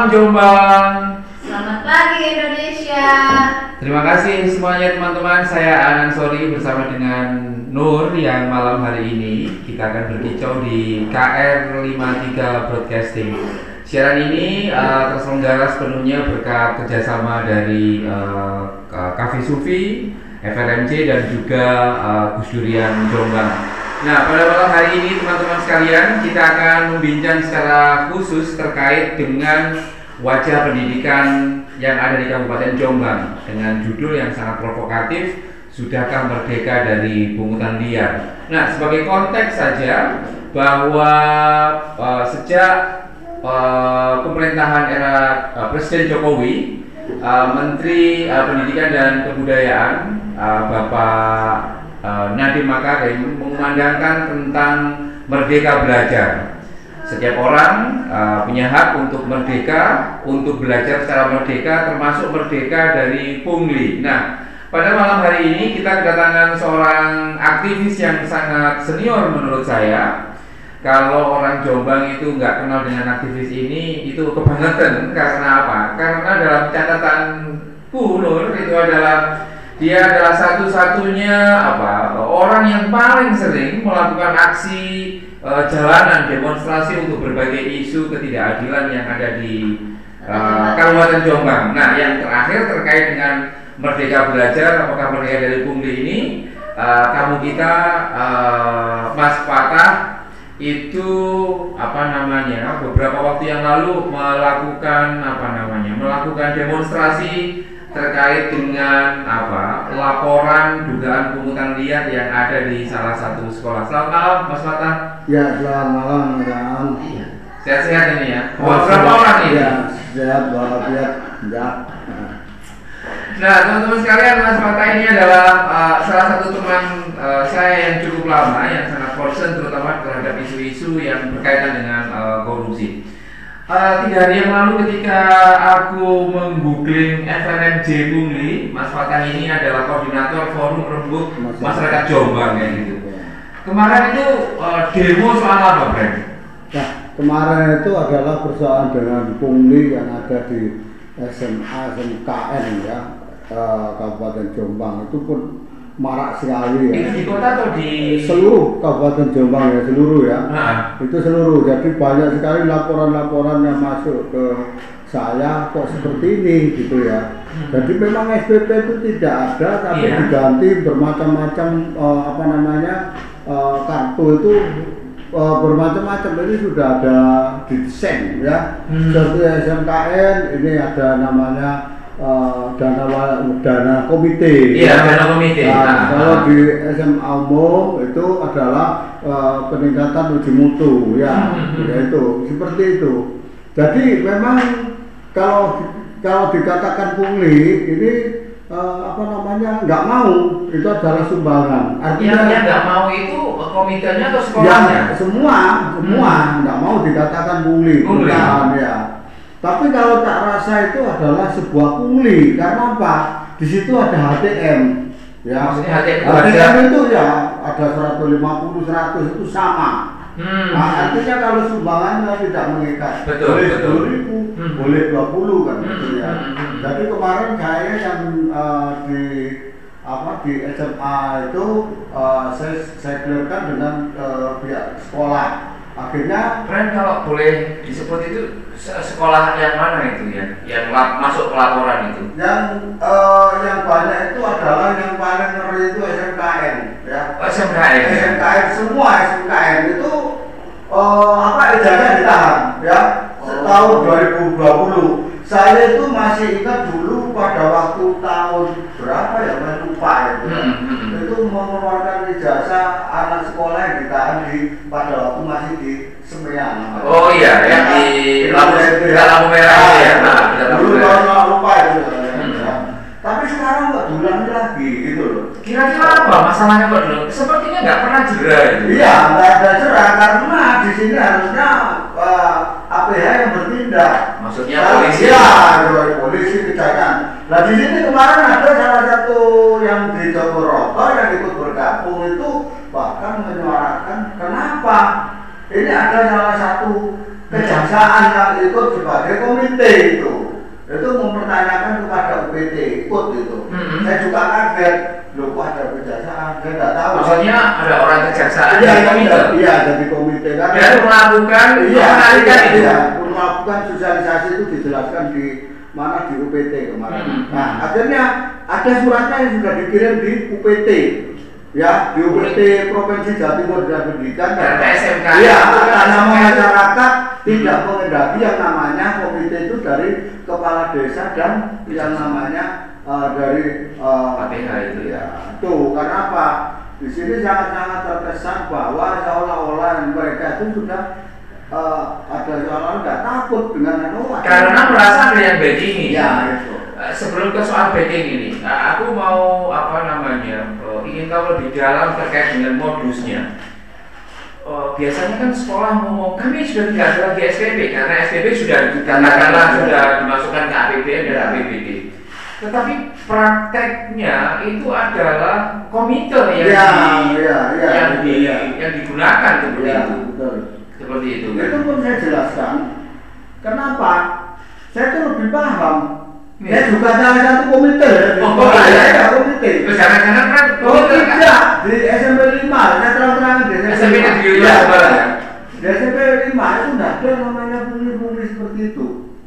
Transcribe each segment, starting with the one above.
Malam Jombang. Selamat pagi Indonesia. Terima kasih semuanya teman-teman. Saya Anan Sori bersama dengan Nur yang malam hari ini kita akan berkicau di KR 53 Broadcasting. Siaran ini uh, terselenggara sepenuhnya berkat kerjasama dari uh, Cafe Sufi, FRMC dan juga uh, Gus Durian Jombang. Nah, pada malam hari ini teman-teman sekalian kita akan membincang secara khusus terkait dengan wajah pendidikan yang ada di Kabupaten Jombang dengan judul yang sangat provokatif Sudahkah Merdeka dari Pungutan Liar. Nah, sebagai konteks saja bahwa uh, sejak uh, pemerintahan era uh, Presiden Jokowi, uh, Menteri uh, Pendidikan dan Kebudayaan uh, Bapak uh, Nadiem Makarim mengumandangkan tentang merdeka belajar. Setiap orang uh, punya hak untuk merdeka, untuk belajar secara merdeka, termasuk merdeka dari pungli. Nah, pada malam hari ini kita kedatangan seorang aktivis yang sangat senior menurut saya. Kalau orang Jombang itu nggak kenal dengan aktivis ini, itu kebangetan. Karena apa? Karena dalam catatan Nur itu adalah dia adalah satu-satunya apa orang yang paling sering melakukan aksi e, jalanan demonstrasi untuk berbagai isu ketidakadilan yang ada di e, Kabupaten Jombang. Nah, yang terakhir terkait dengan Merdeka Belajar, apakah merdeka dari pungli ini? E, kamu kita e, Mas Patah itu apa namanya beberapa waktu yang lalu melakukan apa namanya melakukan demonstrasi terkait dengan apa laporan dugaan pungutan liar yang ada di salah satu sekolah. Selamat malam, Mas Fatah. Ya, selamat malam, Madam. Sehat-sehat ini ya. Buat berapa orang ini? Ya, sehat walafiat. Ya. Nah, teman-teman sekalian, Mas Fatah ini adalah uh, salah satu teman uh, saya yang cukup lama, yang sangat concern terutama terhadap isu-isu yang berkaitan dengan uh, korupsi. Uh, tiga hari yang lalu ketika aku menggoogling FNMJ Pungli, Mas Fatah ini adalah koordinator forum rembuk masyarakat Jombang kayak gitu. Kemarin itu uh, demo soal apa, Bren? Nah, kemarin itu adalah persoalan dengan pungli yang ada di SMA SMKN ya uh, Kabupaten Jombang itu pun marak sekali ya. Itu di kota atau di seluruh Kabupaten Jombang ya seluruh ya. Nah. Itu seluruh. Jadi banyak sekali laporan-laporan yang masuk ke saya kok seperti ini gitu ya. Hmm. Jadi memang SPP itu tidak ada tapi Iya. diganti bermacam-macam eh, apa namanya eh, kartu itu eh, bermacam-macam ini sudah ada desain ya. Hmm. Seperti SMKN ini ada namanya eh, dana dana komite. Iya, dana komite. Nah, Nah. kalau di SMA umum itu adalah eh, peningkatan uji mutu ya, Hmm. yaitu seperti itu. Jadi memang kalau kalau dikatakan pungli ini eh, apa namanya nggak mau itu adalah sumbangan. yang yang nggak mau itu komitenya atau sekolahnya? Ya, semua, semua nggak mau dikatakan pungli, Pungli. bukan ya. Tapi kalau tak rasa itu adalah sebuah pungli, karena apa? Di situ ada HTM, ya. Maksudnya HTM HTM itu ya ada 150, 100 itu sama. Hmm. Nah, artinya kalau sumbangannya tidak mengikat, Betul, boleh betul. 10 ribu, Hmm. boleh 20 kan gitu Hmm, ya. hmm, hmm. Jadi kemarin saya yang eh, di apa di SMA itu eh, saya saya clearkan dengan eh, pihak sekolah. Akhirnya Bren kalau boleh disebut itu se- sekolah yang mana itu ya? Yang masuk ke laporan itu? yang eh, yang banyak itu adalah yang paling ngeri itu SMKN ya. Oh, SMKN. ya? SMKN semua SMKN itu eh, apa ijazah ditahan ya tahun 2020 saya itu masih ingat dulu pada waktu tahun berapa ya saya lupa itu Hmm, hmm, hmm. itu mengeluarkan ijazah anak sekolah yang ditahan di pada waktu masih di Semeang Oh iya, yang di lampu- lampu merah ya? Nah, dulu tahun lupa itu Hmm. ya. tapi sekarang nggak diulangi lagi gitu loh Kira-kira apa masalahnya Pak dulu? Sepertinya nggak pernah jera itu. Iya, nggak ada cerah karena di sini harusnya eh, APH yang bertindak. Maksudnya Nah, polisi. Iya, ada polisi kejahatan. Nah di sini kemarin ada salah satu yang di Jogoroto yang ikut bergabung itu bahkan menyuarakan kenapa ini ada salah satu kejaksaan yang ikut sebagai komite itu itu mempertanyakan kepada UPT ikut itu. Hmm. saya juga kaget. Loh kok ada kejaksaan? Saya nggak tahu. Maksudnya ada orang kejaksaan iya di komite? iya jadi komite. Kan dan melakukan iya iya, iya. melakukan sosialisasi itu dijelaskan di mana? Di UPT kemarin. Hmm. nah akhirnya ada suratnya yang sudah dikirim di UPT ya di UPT Provinsi Jawa Timur dan Pendidikan Karena SMK. iya atas nama masyarakat tidak mengendaki yang namanya komite itu dari kepala desa dan yang namanya eh, dari KPH itu ya. Tuh, karena apa? Di sini sangat-sangat terkesan bahwa seolah-olah mereka itu sudah eh, ada seolah-olah nggak takut dengan anu. Karena merasa ada yang backing ya itu. Sebelum ke soal backing ini, eh, aku mau apa namanya ingin tahu lebih dalam terkait dengan modusnya. Eh, biasanya kan sekolah ngomong kami sudah tidak ada lagi SPP karena SPP sudah katakanlah Ya. sudah dimasukkan ke APBN dan. APBD. Tetapi prakteknya itu adalah komite yang Ya, di, ya, ya, yang, di, ya. yang digunakan seperti Ya, itu. betul. Seperti itu kan. Itu pun saya jelaskan. Kenapa? Saya tuh lebih paham. Ya. Juga salah satu komite. ya, Oh, iya. Saya ada komite. Jangan-jangan kan Oh komite tidak, di SMP 5, saya terang-terangan di SMP negeri lima Iya, Semarang, ya? Di SMP 5 itu tidak ada yang namanya pungli-pungli seperti itu.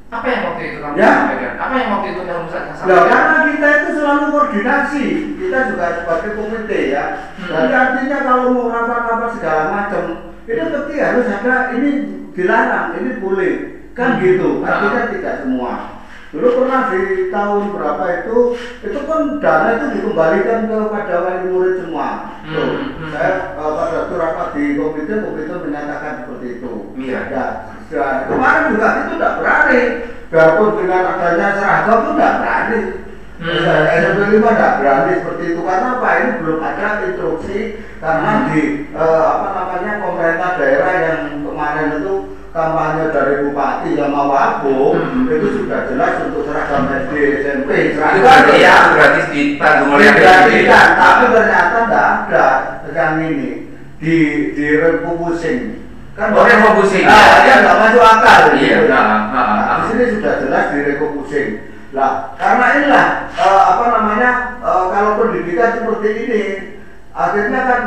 Apa yang waktu itu kamu Ya. sampaikan? Apa yang waktu itu kamu sa- Ya sampaikan? karena kita itu selalu koordinasi, kita juga sebagai komite ya. Hmm. Jadi artinya kalau mau rapat-rapat segala macam, itu pasti harus ada ini dilarang, ini boleh, kan Hmm. gitu. Artinya tidak semua. Dulu pernah di tahun berapa itu, itu kan dana itu dikembalikan kepada wali murid semua. Hmm. Tuh, Hmm. saya eh, pada waktu rapat di komite, komite menyatakan seperti itu. Iya. Ya, ya, kemarin juga itu tidak berani. Biarpun dengan adanya seragam itu tidak berani. Hmm. Hmm. SMP 5 tidak berani seperti itu karena apa? Ini belum ada instruksi karena Hmm. di eh, apa namanya pemerintah daerah yang kemarin itu kampanye dari bupati yang mau Agung Hmm. itu sudah jelas untuk seragam SD SMP Itu seragam berarti ya gratis ditanggung oleh. Digratiskan, tapi ternyata tidak ada yang ini di di refocusing kan Oh, refocusing. nah, ya nggak masuk akal Iya, gitu. nah, nah, nah. Di sini sudah jelas di refocusing lah karena inilah eh, apa namanya eh, kalau pendidikan seperti ini akhirnya kan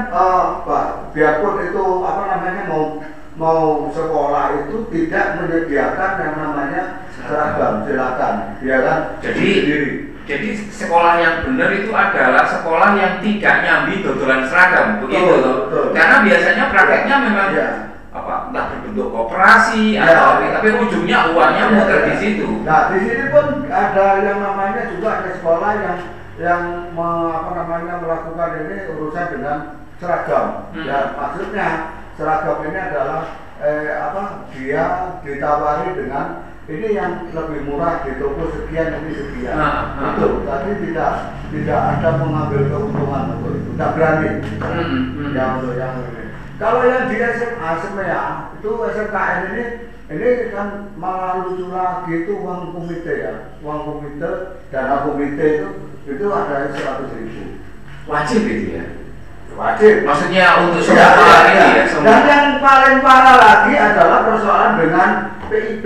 Pak, biarpun itu apa namanya mau mau sekolah itu tidak menyediakan yang namanya seragam silakan ya kan Jadi sendiri jadi sekolah yang benar itu adalah sekolah yang tidak nyambi dodolan seragam begitu loh. Karena biasanya prakteknya memang Iya. apa entah berbentuk koperasi Iya. atau apa, tapi ujungnya uangnya Iya, muter iya. di situ. Nah, di sini pun ada yang namanya juga ada sekolah yang yang me- apa namanya melakukan ini urusan dengan seragam. Hmm. Ya, maksudnya seragam ini adalah eh, apa? Dia ditawari dengan ini yang lebih murah di toko sekian ini sekian. Ah, ah. Itu, tapi tidak tidak ada mengambil keuntungan untuk itu. Tidak berani. Hmm, hmm. Yang untuk yang ini. Kalau yang di SMA SMEA itu SMKN ini ini kan malah lucu lagi itu uang komite ya uang komite dana komite itu itu ada seratus ribu Wajib itu ya. Wajib Maksudnya untuk Ya, semua ya, ini ya. ya Dan semua. yang paling parah lagi adalah persoalan dengan PIP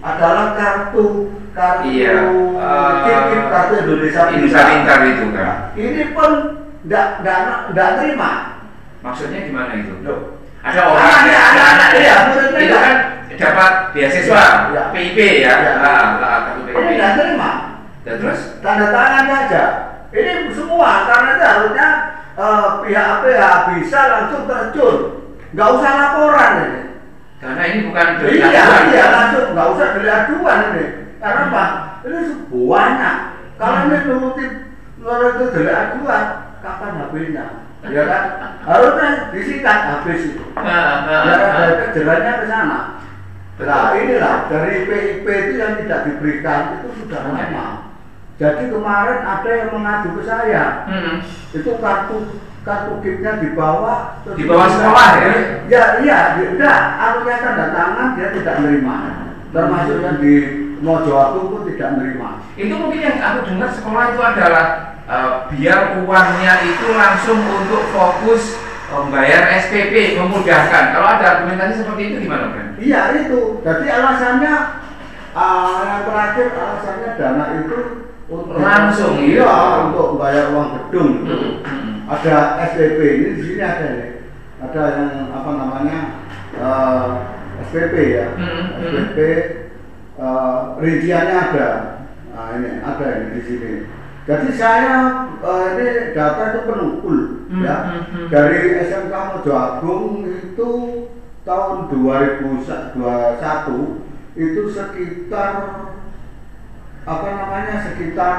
adalah kartu kartu Iya, eh, KIP, kartu Indonesia Indonesia Pintar itu kan. Ini pun tidak tidak terima. Maksudnya gimana itu? Loh, Ada orang Anaknya, ada anaknya, anak iya, ya, muridnya itu ya. kan dapat beasiswa, Ya. PIP ya, Ya. Ah, ah, kartu ini PIP. tidak terima. Dan terus tanda tangan saja. Ini semua karena itu harusnya eh, pihak PH bisa langsung terjun, nggak usah laporan ini. karena ini bukan dari Iya, aduan, iya ya. langsung nggak usah dari aduan ini. Karena apa? Ini banyak. Kalau ini nuruti kalau itu dari aduan, kapan habisnya? Ya kan? Harusnya disikat habis itu. Ya, ah. dari kejelannya ke sana. Nah inilah dari PIP itu yang tidak diberikan itu sudah lama. Jadi kemarin ada yang mengadu ke saya, Hmm. itu kartu kartu kitnya dibawa terus Dibawa dia- sekolah ya? Ya iya, dia, enggak, anunya tanda tangan dia tidak menerima. Termasuk yang di Mojokerto pun tidak menerima. Itu mungkin yang aku dengar sekolah itu adalah eh, biar uangnya itu langsung untuk fokus membayar SPP memudahkan. Kalau ada argumentasi seperti itu gimana, Bren? Iya itu. Jadi alasannya ah, yang terakhir alasannya dana itu Langsung, iya untuk bayar uang gedung. Hmm, hmm. Ada SPP ini di sini ada nih. Ada yang apa namanya eh, SPP ya. Hmm, hmm. SPP eh, rinciannya ada. Nah ini ada ini di sini. Jadi saya eh, ini data itu penukul Hmm, ya hmm, hmm. dari SMK Mojo Agung itu tahun 2021 itu sekitar apa namanya sekitar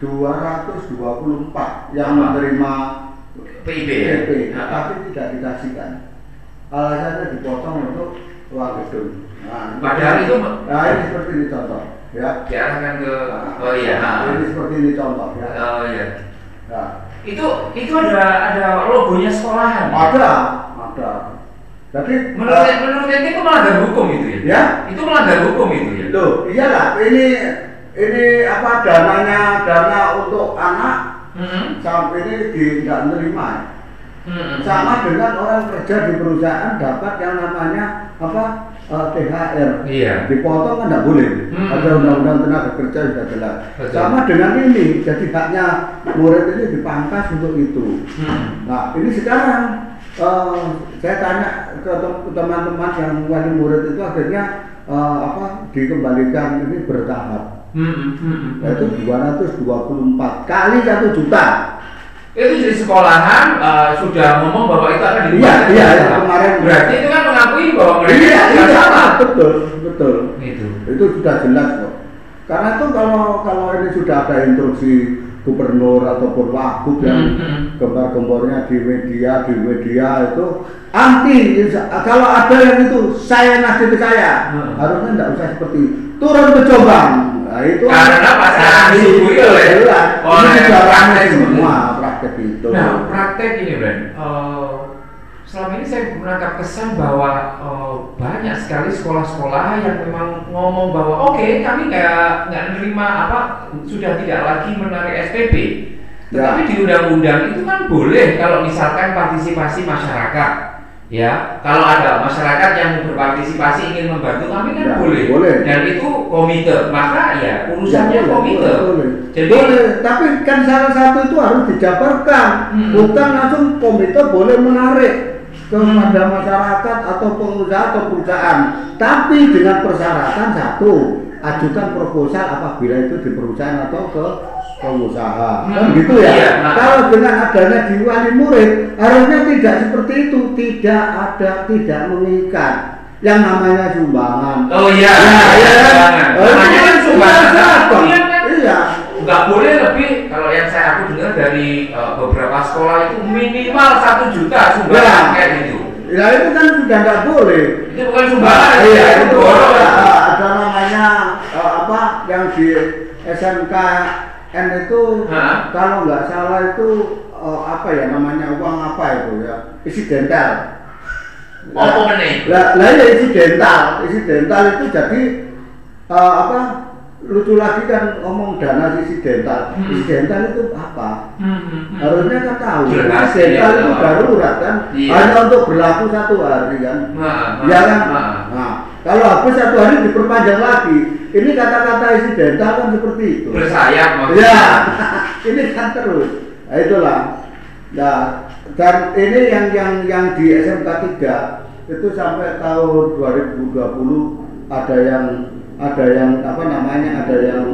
224 yang Apa? menerima PIB ya? Nah, tapi tidak dikasihkan alasannya dipotong untuk uang gedung nah, Padahal itu nah ini seperti ini contoh ya diarahkan ke oh iya. Nah, nah. ini seperti ini contoh ya Oh iya. Nah, Itu itu ada ada logonya sekolahan. ada ada jadi Menurut eh, menurut ente itu melanggar hukum itu ya? Ya. Itu melanggar hukum itu ya? Loh, iyalah ini ini apa dananya dana untuk anak Hmm. sampai ini di nggak menerima. Hmm. Sama dengan orang kerja di perusahaan dapat yang namanya apa eh, THR. Iya. Dipotong kan nggak boleh. Hmm. Ada undang-undang tenaga kerja sudah jelas. Betul. Sama dengan ini, jadi haknya murid ini dipangkas untuk itu. Hmm. Nah, ini sekarang eh, saya tanya teman-teman yang wali murid itu akhirnya eh, apa dikembalikan ini bertahap Hmm. Hmm. yaitu 224 kali satu juta. Itu di sekolahan eh, sudah ngomong bahwa itu akan Iya, dibuat iya, salah. kemarin. Berarti itu kan mengakui bahwa mereka Iya, iya, salah. betul, betul. Itu. Itu sudah jelas kok. Karena itu kalau kalau ini sudah ada instruksi gubernur ataupun wagub yang Hmm, hmm. gembar-gembornya di media di media itu anti kalau ada yang itu saya nasib saya Hmm. harusnya tidak usah seperti itu. turun ke Jombang nah itu Karena pasangan itu jelas. oleh praktek semua praktek itu Nah, praktek ini, Bren. eh, selama ini saya menangkap kesan bahwa eh, banyak sekali sekolah-sekolah yang memang ngomong bahwa oke kami nggak nggak nerima apa sudah tidak lagi menarik SPP. Ya. Tetapi di undang-undang itu kan boleh kalau misalkan partisipasi masyarakat. Ya, kalau ada masyarakat yang berpartisipasi ingin membantu kami kan Ya, boleh. boleh. Dan itu komite, maka ya urusannya Ya, boleh, komite. boleh, boleh. Jadi boleh, tapi kan salah satu itu harus dijabarkan, Hmm. bukan langsung komite boleh menarik. Kepada masyarakat atau pengusaha atau perusahaan, tapi dengan persyaratan satu, ajukan proposal apabila itu di perusahaan atau ke pengusaha, kan Hmm. gitu ya. Iya, nah. Kalau dengan adanya di wali murid, harusnya tidak seperti itu, tidak ada, tidak mengikat. Yang namanya sumbangan. Oh iya, Ya, ya kan? sumbangan. Oh, itu Namanya kan kan sumbangan. Iya kan? Iya. nggak boleh lebih yang saya aku dengar dari eh, beberapa sekolah itu minimal satu juta sumbangan Ya. kayak gitu. Ya itu kan sudah nggak boleh. Itu bukan sumbangan, Nah, iya, itu itu borong. ada, ada namanya eh, apa yang di SMKN itu Hah? kalau nggak salah itu eh, apa ya namanya uang apa itu ya insidental. Apa meneh? Lah, lah ya insidental, insidental itu jadi eh, apa lucu lagi kan ngomong dana insidental. Hmm. Insidental itu apa? Hmm, hmm, hmm. harusnya kan tahu Jelas, dental iya, itu tahu. darurat kan Iya. hanya untuk berlaku satu hari kan Nah, ya nah, kan nah. nah kalau habis satu hari diperpanjang lagi ini kata-kata isi dental kan seperti itu Bersayap maksudnya. ya ini kan terus nah, itulah nah dan ini yang yang yang di SMK 3 itu sampai tahun 2020 ada yang ada yang apa namanya ada yang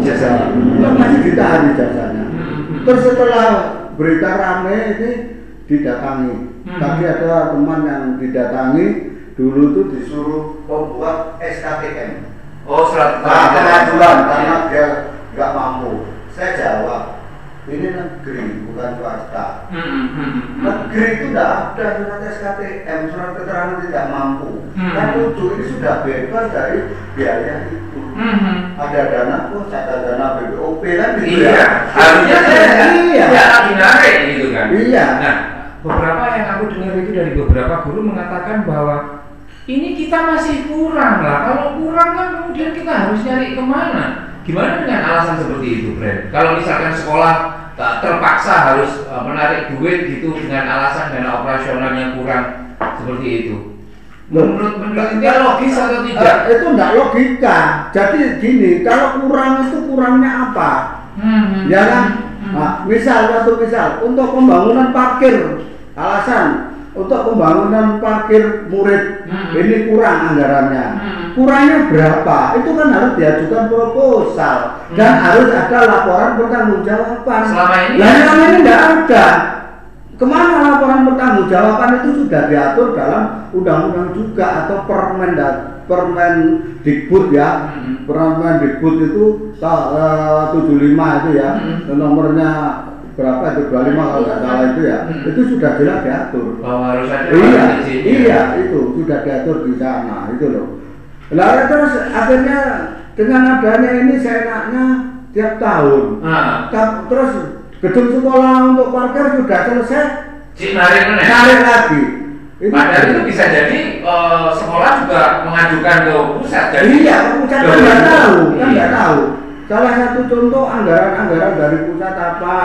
Ijazahnya. Kan masih ditahan ijazahnya Hmm, hmm. Terus setelah berita rame ini didatangi. Hmm. Tadi ada teman yang didatangi dulu tuh disuruh membuat SKTM. Oh, surat Nah, pengajuan karena dia nggak mampu. Saya jawab, ini negeri bukan swasta. Hmm, hmm, hmm, hmm. Negeri itu tidak ada surat SKTM, surat keterangan tidak mampu. Hmm. Kan lucu ini sudah bebas dari biaya itu. Hmm, hmm. Ada dana, oh ada dana BPOP kan gitu Iya, ya. harusnya saya iya. tidak lagi narik gitu kan. Iya. Nah, beberapa yang aku dengar itu dari beberapa guru mengatakan bahwa ini kita masih kurang lah. Kalau kurang kan kemudian kita harus nyari ke mana? Gimana dengan alasan seperti itu, Bren? Kalau misalkan sekolah tak terpaksa harus eh, menarik duit gitu dengan alasan dana operasionalnya kurang seperti itu. Menurut menurut dia logis atau tidak? Eh, itu enggak logika. Jadi gini, kalau kurang itu kurangnya apa? Hmm, Ya kan? hmm, Nah, misal satu misal untuk pembangunan parkir alasan untuk pembangunan parkir murid Hmm. ini kurang anggarannya. Hmm. Kurangnya berapa? Itu kan harus diajukan proposal dan Hmm. harus ada laporan pertanggungjawaban. Selama ini- selama ini enggak ada. Ke mana laporan pertanggungjawaban itu sudah diatur dalam undang-undang juga atau permen permen dikbud ya Hmm. permen dikbud itu eh, 75 itu ya Hmm. nomornya berapa itu? 25 kalau nggak salah itu ya. Hmm. itu sudah jelas diatur. Bahwa harus ada iya iya itu sudah diatur di sana itu loh. Lalu terus akhirnya dengan adanya ini seenaknya tiap tahun. Nah, Ta- terus gedung sekolah untuk parkir sudah selesai. Cik narik meneh. tarik lagi. Padahal itu bisa jadi eh, sekolah juga mengajukan ke pusat. Jadi iya pusat kan nggak tahu kan Iya. nggak tahu salah satu contoh anggaran-anggaran dari pusat apa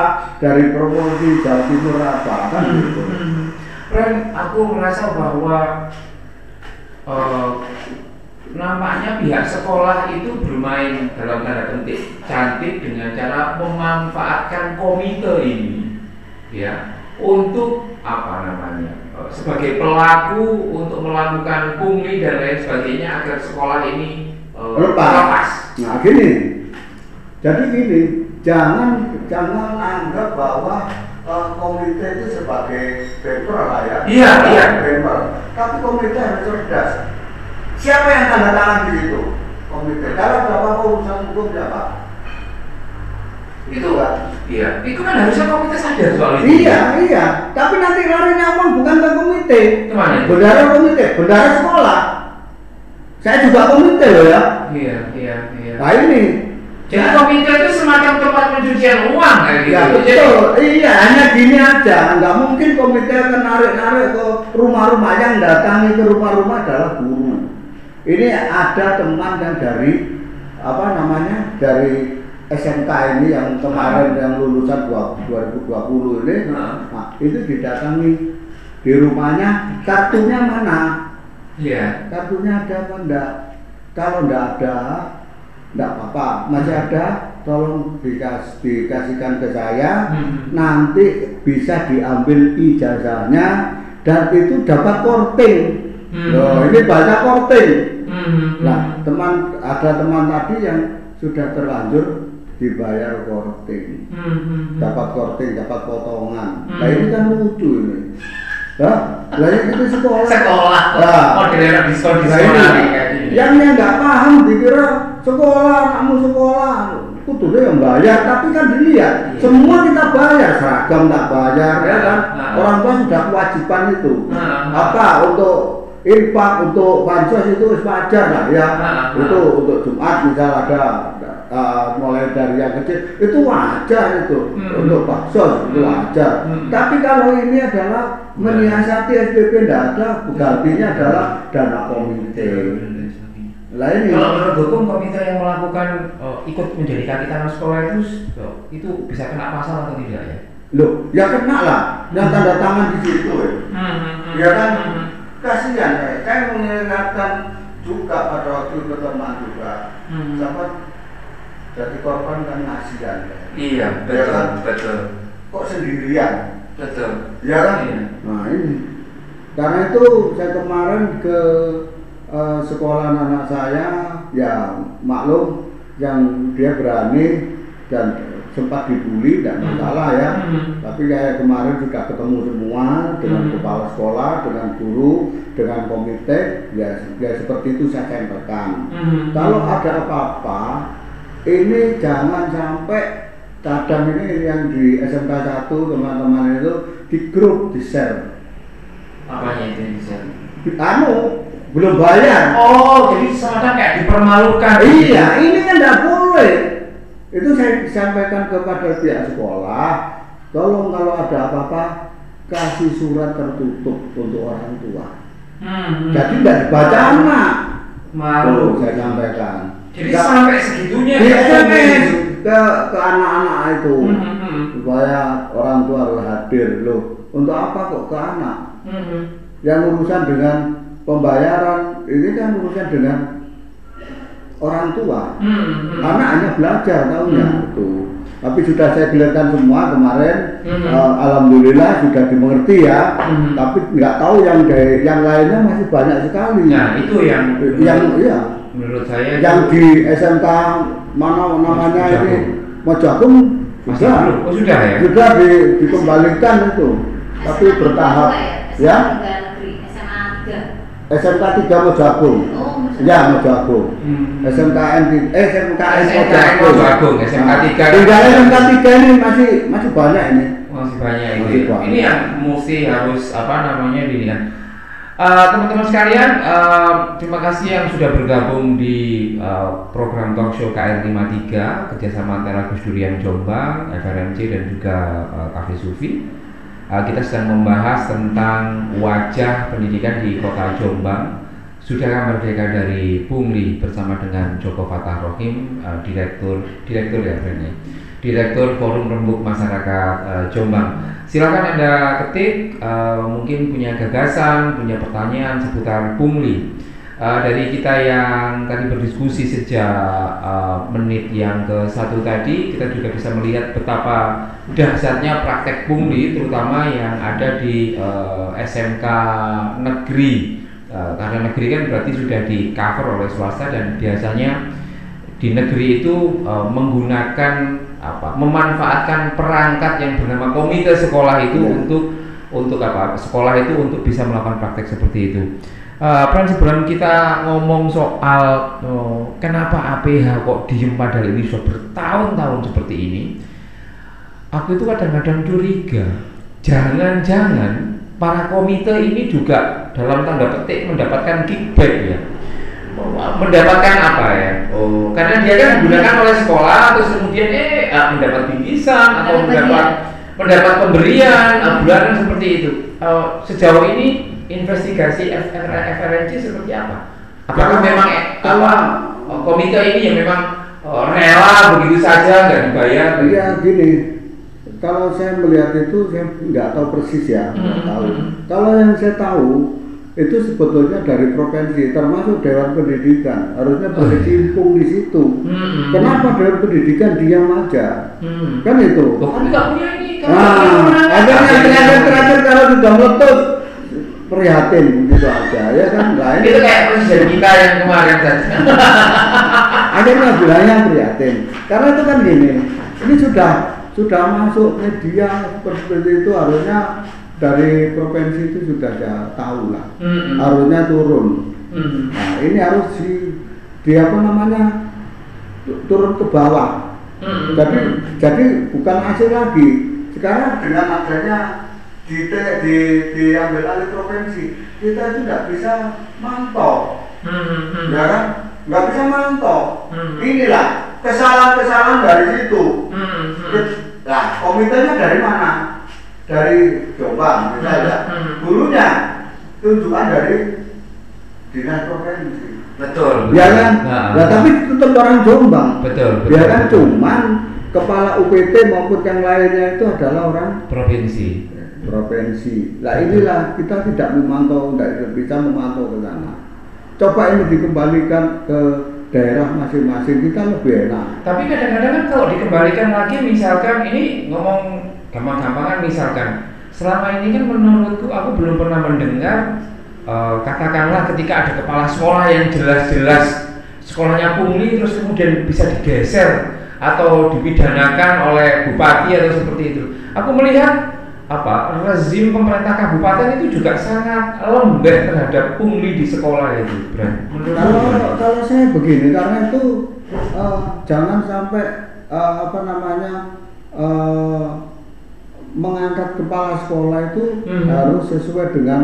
dari provinsi Jawa Timur apa kan gitu Ren, aku merasa bahwa eh, nampaknya pihak sekolah itu bermain dalam tanda petik cantik dengan cara memanfaatkan komite ini, ya, untuk apa namanya eh, sebagai pelaku untuk melakukan pungli dan lain sebagainya agar sekolah ini eh, Lepas. lepas. nah gini jadi gini jangan jangan anggap bahwa eh, komite itu sebagai paper lah ya Iya, iya. tapi komite harus cerdas siapa yang tanda tangan di situ komite dalam beberapa urusan hukum siapa Itu Iya, itu kan harusnya komite sadar soal itu. Iya, iya. Tapi nanti larinya uang bukan ke komite. Ke mana? Bendara komite, bendara sekolah. Saya juga komite loh ya. Iya, iya, iya. Nah ini, Jadi komite itu semacam tempat pencucian uang kayak gitu. ya Jadi- betul. Iya, hanya gini aja. Nggak mungkin komite akan narik-narik ke rumah-rumah yang datangi ke rumah-rumah adalah guru. Ini ada teman yang dari apa namanya dari SMK ini yang kemarin yang lulusan 2020 ini Nah. Nah, itu didatangi di rumahnya, kartunya mana? Iya. Kartunya ada apa enggak? Kalau enggak ada, enggak apa-apa. Masih ada, tolong dikas, dikasihkan ke saya. Hmm. Nanti bisa diambil ijazahnya dan itu dapat korting. Hmm. Loh, ini banyak korting. Hmm. Nah, teman ada teman tadi yang sudah terlanjur dibayar korting Hmm. dapat korting, dapat potongan. Hmm. Nah ini kan lucu ini. Lah, lah ini itu sekolah. Sekolah. Nah. Modern diskon Nah, diskon ini, kayak gini. yang yang nggak paham dikira sekolah, anakmu sekolah, kudunya yang bayar, tapi kan dilihat Iya. semua kita bayar, seragam tak bayar, ya kan? Nah. Orang tua sudah kewajiban itu. Nah. Apa untuk infak untuk bansos itu wajar lah ya. Nah. Itu untuk Jumat misal ada uh, mulai dari yang kecil itu wajar itu Hmm. untuk baksos itu Hmm. wajar. Hmm. Tapi kalau ini adalah menyiasati SPP tidak ada, gantinya adalah dana komite. Lah ini Kalau menurut hukum komite yang melakukan eh, ikut menjadi kaki tangan sekolah itu itu bisa kena pasal atau tidak ya? loh ya kena lah yang tanda tangan di situ ya. Hmm. Ya kan kasihan ya. Saya mengingatkan juga pada waktu itu teman juga. Hmm. Siapa jadi korban kan kasihan ya. Iya, Ya kan? betul, Kok sendirian? betul. Ya kan? Iya. Nah ini karena itu saya kemarin ke eh, sekolah anak saya ya maklum yang dia berani dan sempat dibully dan Hmm. masalah ya Hmm. tapi kayak kemarin sudah ketemu semua dengan Hmm. kepala sekolah dengan guru dengan komite ya, ya seperti itu saya sampaikan Hmm. kalau ada apa-apa ini jangan sampai kadang ini yang di SMK 1 teman-teman itu di grup di share Apanya itu yang bisa? anu belum bayar Oh, jadi semacam kayak dipermalukan. iya ini kan tidak boleh itu saya sampaikan kepada pihak sekolah tolong kalau ada apa-apa kasih surat tertutup untuk orang tua Hmm. jadi tidak dibaca anak malu. Saya sampaikan Jadi Nggak- sampai segitunya ya, SMS ke ke anak-anak itu Hmm, hmm, hmm. supaya orang tua harus hadir loh untuk apa kok ke anak Hmm, hmm. yang urusan dengan pembayaran ini kan urusan dengan orang tua. Hmm, hmm. anak hanya belajar tahunya Hmm. itu tapi sudah saya gelirkan semua kemarin Hmm. eh, alhamdulillah sudah dimengerti ya. Hmm. tapi nggak tahu yang dari yang lainnya masih banyak sekali. Nah, itu yang yang iya. menurut saya yang itu- di SMK mana namanya Mas ini? Masih sudah. Belum? Oh, sudah ya? sudah di, dikembalikan itu. Tapi bertahap. Juga ya SMA tiga negeri, SMA 3. SMK 3 Mojagung Oh, ya Mojagung Hmm. SMKN di eh SMKN SMKN Mojagung, SMK Nah, 3. tinggal SMK 3 ini masih masih banyak ini masih banyak itu. Masih ya. banyak. Ini yang mesti harus apa namanya ini kan. Eh, teman-teman sekalian, eh, terima kasih yang sudah bergabung di eh, program talk show KR53 kerjasama antara Gus Durian Jombang, FRMC dan juga eh, Cafe Sufi. Eh, kita sedang membahas tentang wajah pendidikan di kota Jombang. Sudahkah merdeka dari Pungli bersama dengan Joko Fatah Rohim, eh, direktur direktur ya Fren, ya? Direktur Forum Rembuk Masyarakat eh, Jombang. Silakan Anda ketik eh, mungkin punya gagasan, punya pertanyaan seputar Pungli. Eh, dari kita yang tadi berdiskusi sejak eh, menit yang ke satu tadi, kita juga bisa melihat betapa dahsyatnya praktek Pungli, terutama yang ada di eh, SMK negeri. Eh, karena negeri kan berarti sudah di cover oleh swasta dan biasanya di negeri itu eh, menggunakan apa memanfaatkan perangkat yang bernama komite sekolah itu Iya. untuk untuk apa sekolah itu untuk bisa melakukan praktek seperti itu. Eh, Pran sebelum kita ngomong soal oh, kenapa APH kok diem padahal ini sudah bertahun-tahun seperti ini, aku itu kadang-kadang curiga, jangan-jangan para komite ini juga dalam tanda petik mendapatkan kickback ya mendapatkan apa ya? Oh, karena dia kan digunakan oleh sekolah, terus kemudian eh ah, mendapat bingkisan atau Mendapat mendapat pemberian ah, bulanan seperti itu. Eh, sejauh ini investigasi FR, FRNC seperti apa? Apakah memang eh, kalau- apa eh, komite ini yang memang eh, rela begitu saja nggak dibayar? Iya gini, kalau saya melihat itu saya nggak tahu persis ya, nggak Hmm, tahu. hmm. Kalau yang saya tahu itu sebetulnya dari provinsi, termasuk Dewan Pendidikan harusnya Oh, iya. berkecimpung di situ. Hmm. Kenapa Dewan Pendidikan diam aja? Hmm. Kan itu. Kami nggak punya ini. punya Nah, kewenangan. akhirnya terakhir-terakhir kalau sudah meletus prihatin gitu aja ya kan lain. itu kayak presiden kita yang kemarin saja. akhirnya bilangnya prihatin karena itu kan gini ini sudah sudah masuk media seperti itu harusnya dari provinsi itu sudah ya tahu lah Hmm. harusnya turun Hmm. nah ini harus di, di apa namanya tu- turun ke bawah Hmm. jadi jadi bukan hasil lagi sekarang dengan adanya di, di diambil alih provinsi kita itu tidak bisa mantau Hmm. Hmm. ya kan nggak bisa mantau Hmm. inilah kesalahan-kesalahan dari situ Hmm. Hmm. nah komitenya dari mana dari Jombang misalnya Hmm. gurunya tunjukan dari dinas provinsi Betul. ya kan Nah, ya tapi tetap orang Jombang betul. betul ya kan betul. cuman kepala UPT maupun yang lainnya itu adalah orang provinsi. Provinsi. Nah inilah kita tidak memantau, tidak bisa memantau ke sana. Coba ini dikembalikan ke daerah masing-masing kita lebih enak. Tapi kadang-kadang kan kalau dikembalikan lagi misalkan ini ngomong gampang-gampangan misalkan selama ini kan menurutku aku belum pernah mendengar eh, katakanlah ketika ada kepala sekolah yang jelas-jelas sekolahnya pungli terus kemudian bisa digeser atau dipidanakan oleh bupati atau seperti itu. Aku melihat apa rezim pemerintah kabupaten itu juga sangat lembek terhadap pungli di sekolah itu, Bran. Menurutmu Kalau gimana? kalau saya begini karena itu eh, jangan sampai eh, apa namanya eh, mengangkat kepala sekolah itu Hmm. harus sesuai dengan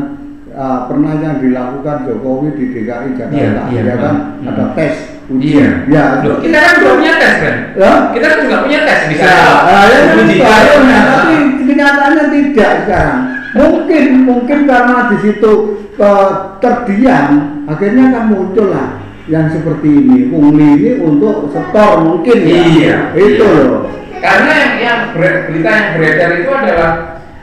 eh, pernah yang dilakukan Jokowi di DKI Jakarta, Iya, iya, ya kan hmm. ada tes uji, Iya. ya Loh, kita kan juga punya tes kan? Ya? Kita kan juga punya tes bisa. Ya, nah, ya kan uji itu coba. harusnya, tapi kenyataannya tidak sekarang. Mungkin mungkin karena di situ eh, terdiam, akhirnya kan muncul lah yang seperti ini pungli ini untuk setor mungkin ya Iya. itu Iya. loh Karena yang, yang ber- berita yang beredar itu adalah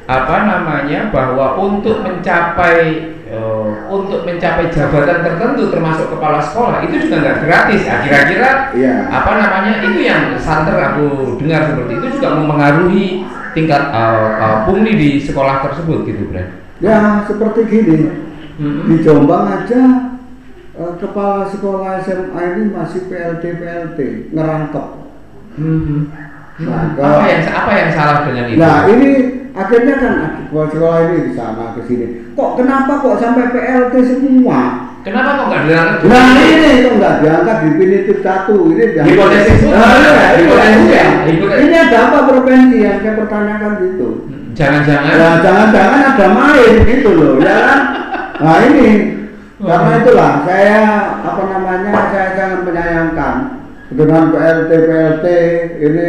apa namanya bahwa untuk mencapai eh, untuk mencapai jabatan tertentu termasuk kepala sekolah itu juga nggak gratis. Nah, kira-kira Iya. apa namanya itu yang santer aku dengar seperti itu juga mempengaruhi tingkat eh, eh, pungli di sekolah tersebut gitu, Bro. ya seperti gini Mm-mm. di Jombang aja eh, kepala sekolah SMA ini masih PLT PLT ngerangkep Mhm. Nah, apa yang apa yang salah dengan itu? Nah ini akhirnya kan sekolah ini di sana ke sini. Kok kenapa kok sampai PLT semua? Kenapa kok nggak dilarang? Nah ini kok nggak diangkat definitif satu ini diangkat. Hipotesis. Nah, ya. Ini ada apa provinsi yang saya pertanyakan gitu? Jangan-jangan Ya jangan-jangan ada main gitu loh, ya kan? Nah ini karena itulah saya apa namanya saya sangat menyayangkan dengan PLT PLT ini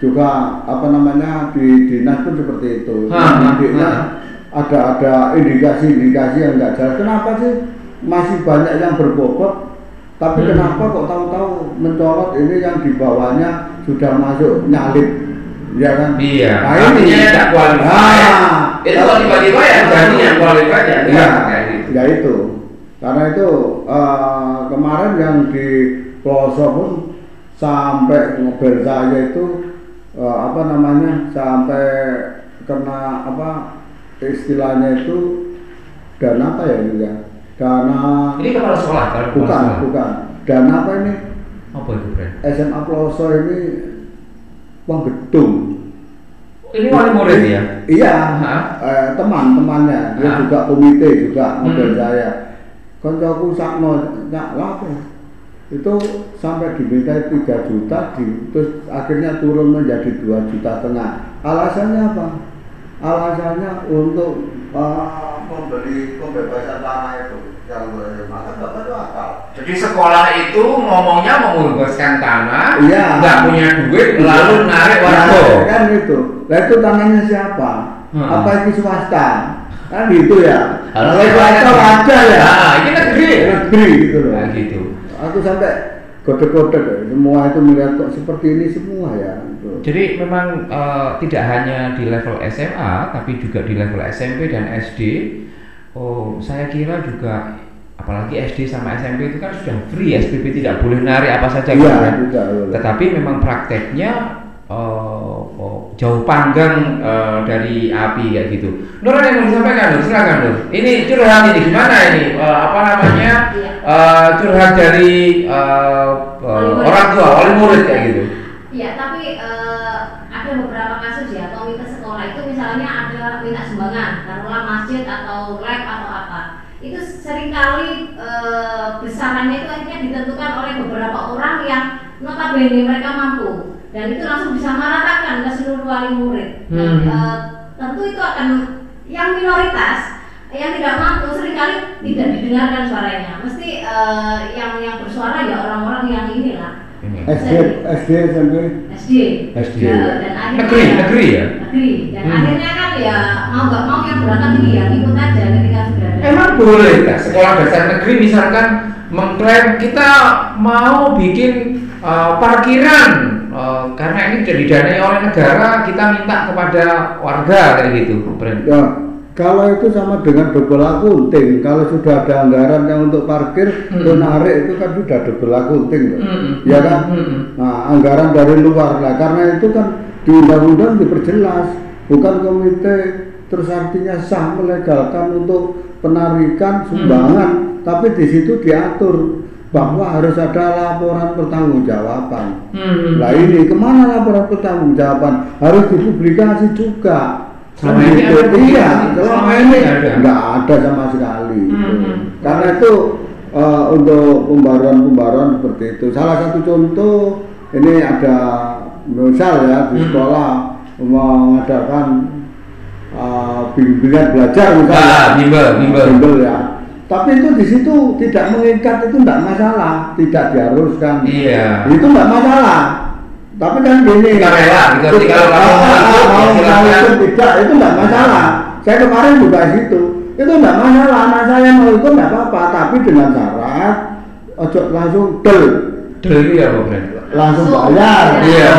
juga apa namanya di dinas pun seperti itu. Ha, Didiknya ha. ada ada indikasi-indikasi yang nggak jelas. Kenapa sih masih banyak yang berbobot? Tapi Hmm. kenapa kok tahu-tahu mencolot ini yang di bawahnya sudah masuk nyalip, ya kan? Iya, Nah, artinya tidak qualified. Nah, itu kalau tiba-tiba ya jadi yang qualified ya Ya, enggak kayak gitu. ya itu. Karena itu eh, kemarin yang di pelosok pun sampai mobil saya itu eh, apa namanya sampai kena apa istilahnya itu dana apa ya ini ya dana Ini kepala sekolah kalau kepala bukan sekolah. bukan dana apa ini Apa itu, Bro? SMA pelosok ini uang gedung Ini wali murid ya? Iya, eh, teman temannya dia Hah? juga komite juga model Hmm. saya. Koncoku sakno nyak lapo. Itu sampai diminta 3 juta, di, terus akhirnya turun menjadi 2 juta tengah. Alasannya apa? Alasannya untuk eh, membeli pembebasan tanah itu yang maka bapak itu akal. Jadi sekolah itu ngomongnya menguruskan tanah, Iya. nggak punya duit, lalu narik warga. Nah, kan itu. Nah itu tanahnya siapa? Hmm. Apa itu swasta? Kan gitu ya. Kalau swasta wajar ya. Nah, ini negeri. Negeri gitu loh. Nah, gitu. Aku sampai kodek-kodek ya. semua itu melihat kok seperti ini semua ya. Gitu. Jadi memang eh, tidak hanya di level SMA, tapi juga di level SMP dan SD. Oh, saya kira juga apalagi SD sama SMP itu kan sudah free SPP tidak boleh narik apa saja Iya, kan. tidak. Tetapi memang prakteknya eh, oh, jauh panggang eh, dari api kayak gitu. Nur ada yang mau disampaikan Nur, silakan Nur. Ini curhat ini gimana ini? Eh, apa namanya? Eh, curhat dari Wali murid. orang tua, wali murid kayak gitu. Iya, tapi eh, ada beberapa kasus ya komite sekolah itu misalnya ada minta sumbangan, taruhlah masjid atau lab atau apa. Itu sering kali eh, besarannya itu akhirnya ditentukan oleh beberapa orang yang notabene mereka mampu dan itu langsung disamaratakan ke seluruh wali murid. Dan, Hmm. eh, tentu itu akan yang minoritas yang tidak mampu sering kali tidak didengarkan suaranya. Mesti eh, yang yang bersuara ya orang-orang yang inilah Ini. SD, SD, SMP. SD. SD. Ya, dan akhirnya Negeri, negeri ya? Negeri. Dan Hmm. akhirnya kan ya mau nggak mau yang berangkat ini ya ikut aja ketika sudah ada. Emang boleh nggak sekolah dasar negeri misalkan mengklaim kita mau bikin uh, parkiran uh, karena ini sudah didanai oleh negara kita minta kepada warga kayak gitu, Bren. Ya, kalau itu sama dengan double akunting. Kalau sudah ada anggaran yang untuk parkir, Hmm. itu narik itu kan sudah double akunting, loh. Hmm. ya kan? Hmm. Nah, anggaran dari luar lah. Karena itu kan di undang-undang diperjelas, bukan komite terus artinya sah melegalkan untuk penarikan sumbangan, tapi di situ diatur bahwa harus ada laporan pertanggungjawaban. Hmm. Nah ini ke mana laporan pertanggungjawaban? Harus dipublikasi juga. Selama ini ada iya, selama ini nggak ada sama sekali. Hmm. Karena itu eh, untuk pembaruan-pembaruan seperti itu. Salah satu contoh ini ada misal ya di Hmm. sekolah mengadakan eh, bimbingan belajar misalnya. Ah, bimbel, bimbel. Bimbel ya. Tapi itu di situ tidak mengikat itu tidak masalah, tidak diharuskan. Iya. Itu nggak masalah. Tapi kan gini. Kita rela, kalau mau ikut tidak, itu nggak masalah. Saya kemarin juga situ. Itu nggak masalah. Anak saya mau ikut nggak apa-apa, tapi dengan syarat ojo langsung del Del itu ya apa Bren? langsung bayar Iya.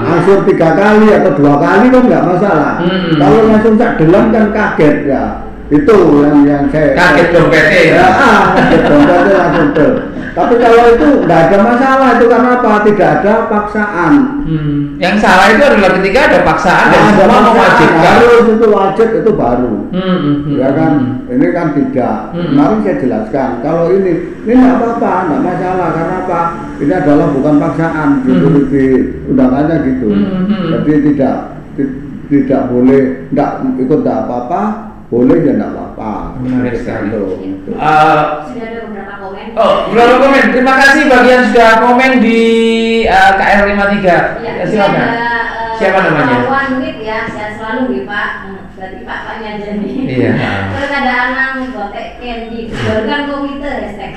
langsung tiga kali atau dua kali kan nggak masalah Hmm. kalau langsung sak delam kan kaget ya itu yang yang saya Kaget dompetnya ya? ya ah, kaget dompetnya langsung del tapi kalau itu nggak ada masalah itu karena apa tidak ada paksaan Hmm. Yang salah itu adalah ketika ada paksaan dan Nah, ada semua mewajibkan. harus itu wajib itu baru Hmm, hmm, hmm, ya kan hmm. ini kan tidak Hmm. kemarin saya jelaskan kalau ini ini nggak apa-apa nggak masalah karena apa ini adalah bukan paksaan gitu Hmm. di undangannya gitu Hmm, hmm. jadi tidak ti- tidak boleh nggak ikut nggak apa-apa boleh ya nggak apa-apa Menarik sekali. Eh, Sudah ada beberapa komen. Oh, belum komen. Terima kasih bagi yang sudah komen di uh, KR53. Ya, Ya, ini silakan. ada, eh, Siapa namanya? Wit ya, sehat selalu nih Pak. Hmm, Berarti Pak Paknya aja nih. Iya. Terus ada Anang Botek Candy, barukan komite hashtag.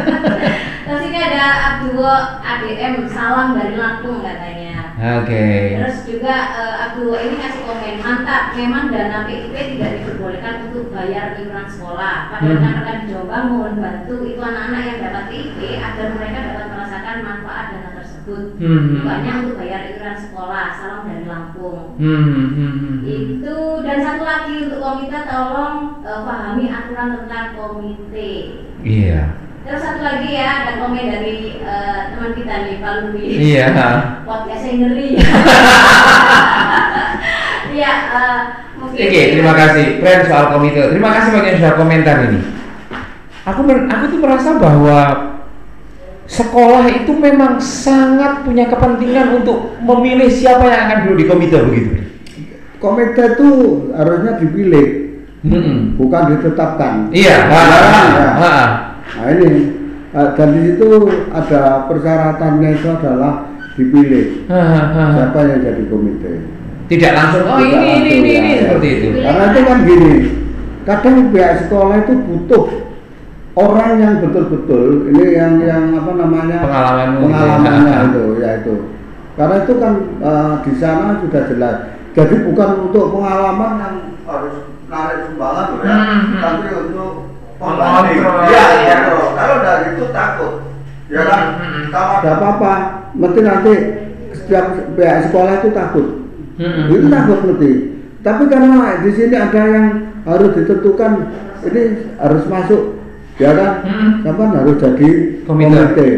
Terus ini ada Abdul ADM, salam dari Lampung katanya. Oke. Terus juga eh, Abdul ini kasih komen mantap, memang dana PIP tidak diperbolehkan untuk bayar iuran sekolah. Pada Hmm. rekan-rekan di Jombang mohon bantu itu anak-anak yang dapat PIP agar mereka dapat merasakan manfaat dana tersebut. Hmm. Banyak untuk bayar iuran sekolah. Salam dari Lampung. Hmm, hmm, hmm, hmm. Itu dan satu lagi untuk komite tolong eh, pahami aturan tentang komite. Iya. Terus satu lagi ya ada komen dari eh, teman kita nih Pak Lubi. Iya. Podcastnya ngeri. Iya. mungkin Oke, terima kasih. Friend soal komite. Terima kasih bagi yang sudah komentar ini. Aku aku tuh merasa bahwa sekolah itu memang sangat punya kepentingan untuk memilih siapa yang akan duduk di komite begitu. komite itu harusnya dipilih Hmm. bukan ditetapkan Iya. Ha, ha, ha, ha. Nah ini eh, dan di situ ada persyaratannya itu adalah dipilih Ha, ha, ha. siapa yang jadi komite. Tidak langsung. Oh Tidak ini ini langsung, ini, ya, ini ya. seperti itu. Karena itu kan gini, kadang pihak sekolah itu butuh orang yang betul-betul ini yang yang apa namanya Pengalamanmu gitu ya. pengalamannya itu ya itu. Karena itu kan eh, di sana sudah jelas. Jadi bukan untuk pengalaman yang harus narik sumbangan ya, Hmm, hmm. tapi untuk Iya, ya. kontrol. Kalau dari itu takut, ya kan? Hmm, hmm. Kalau ada apa-apa, mesti nanti setiap pihak sekolah itu takut. Hmm. itu takut mesti tapi karena di sini ada yang harus ditentukan ini harus masuk ya kan Hmm. Harus jadi Komite.